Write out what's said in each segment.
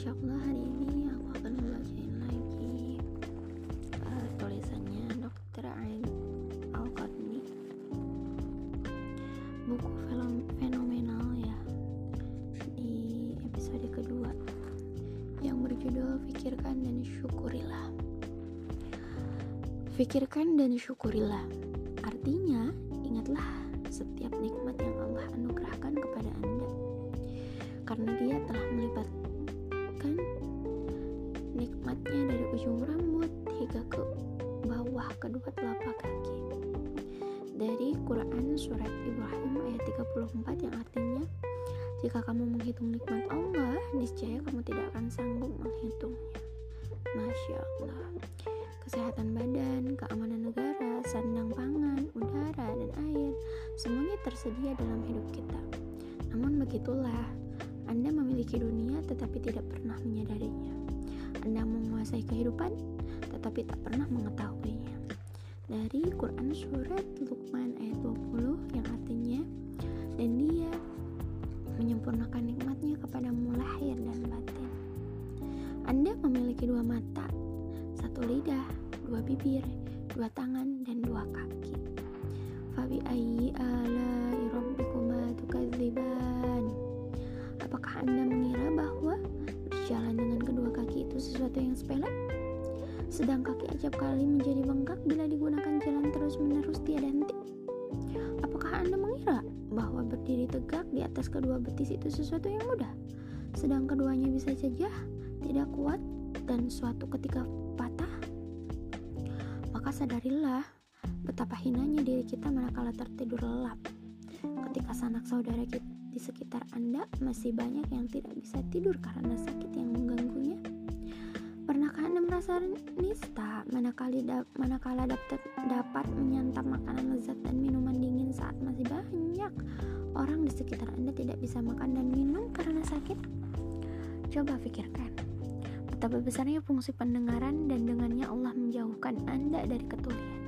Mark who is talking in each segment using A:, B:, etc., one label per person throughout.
A: insya Allah hari ini aku akan membacain lagi uh, tulisannya Dr. Ain Al-Qadmi buku film fenomenal ya di episode kedua yang berjudul Pikirkan dan Syukurilah Pikirkan dan syukurilah artinya ingatlah setiap nikmat rambut hingga ke bawah kedua telapak kaki. Dari Quran surat Ibrahim ayat 34 yang artinya jika kamu menghitung nikmat Allah niscaya kamu tidak akan sanggup menghitungnya. Masya Allah. Kesehatan badan, keamanan negara, sandang pangan, udara, dan air semuanya tersedia dalam hidup kita. Namun begitulah anda memiliki dunia tetapi tidak pernah menyadarinya. Anda menguasai kehidupan tetapi tak pernah mengetahuinya. Dari Quran surat Luqman ayat 20 yang artinya dan dia menyempurnakan nikmatnya kepadamu lahir dan batin. Anda memiliki dua mata, satu lidah, dua bibir, dua tangan, dan dua kaki. Fabi ayyi ala yang sepele? Sedang kaki acap kali menjadi bengkak bila digunakan jalan terus-menerus tiada henti. Apakah Anda mengira bahwa berdiri tegak di atas kedua betis itu sesuatu yang mudah? Sedang keduanya bisa saja tidak kuat dan suatu ketika patah? Maka sadarilah betapa hinanya diri kita manakala tertidur lelap. Ketika sanak saudara kita di sekitar Anda masih banyak yang tidak bisa tidur karena sakit yang mengganggunya? Nista manakala, da manakala dapat, dapat menyantap makanan lezat dan minuman dingin saat masih banyak orang di sekitar Anda tidak bisa makan dan minum karena sakit? Coba pikirkan, betapa besarnya fungsi pendengaran dan dengannya Allah menjauhkan Anda dari ketulian.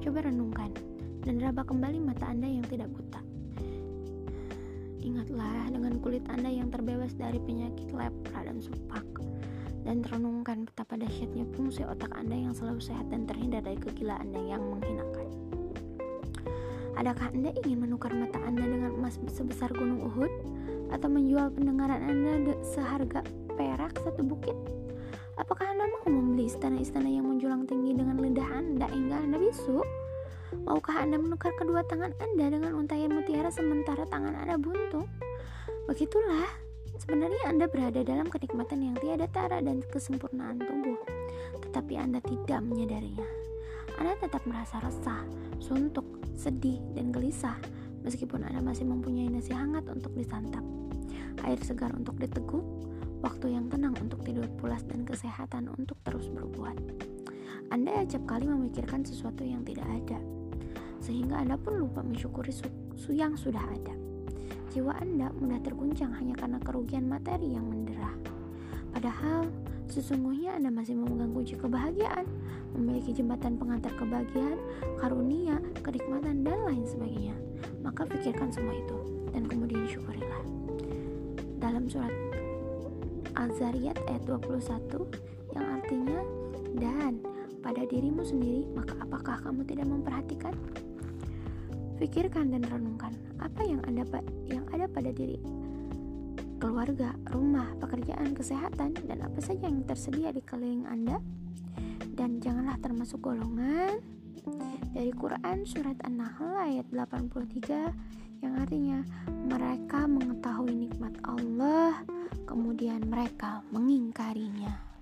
A: Coba renungkan dan raba kembali mata Anda yang tidak buta. Ingatlah dengan kulit Anda yang terbebas dari penyakit lepra dan supak dan renungkan betapa dahsyatnya fungsi otak Anda yang selalu sehat dan terhindar dari kegilaan yang menghinakan. Adakah Anda ingin menukar mata Anda dengan emas sebesar gunung Uhud atau menjual pendengaran Anda seharga perak satu bukit? Apakah Anda mau membeli istana-istana yang menjulang tinggi dengan lidah Anda hingga Anda bisu? Maukah Anda menukar kedua tangan Anda dengan untayan mutiara sementara tangan Anda buntung? Begitulah, sebenarnya Anda berada dalam kenikmatan yang tiada tara dan kesempurnaan tubuh, tetapi Anda tidak menyadarinya. Anda tetap merasa resah, suntuk, sedih, dan gelisah, meskipun Anda masih mempunyai nasi hangat untuk disantap, air segar untuk diteguk, waktu yang tenang untuk tidur pulas, dan kesehatan untuk terus berbuat. Anda acap kali memikirkan sesuatu yang tidak ada, sehingga Anda pun lupa mensyukuri su, su yang sudah ada. Jiwa Anda mudah terguncang hanya karena kerugian materi yang mendera. Padahal, sesungguhnya Anda masih memegang kunci kebahagiaan, memiliki jembatan pengantar kebahagiaan, karunia, kenikmatan, dan lain sebagainya. Maka pikirkan semua itu, dan kemudian syukurilah. Dalam surat Al-Zariyat ayat 21, yang artinya, dan pada dirimu sendiri, maka apakah kamu tidak memperhatikan? Pikirkan dan renungkan apa yang Anda yang ada pada diri keluarga, rumah, pekerjaan, kesehatan, dan apa saja yang tersedia di keliling Anda. Dan janganlah termasuk golongan dari Quran surat An-Nahl ayat 83 yang artinya mereka mengetahui nikmat Allah kemudian mereka mengingkarinya.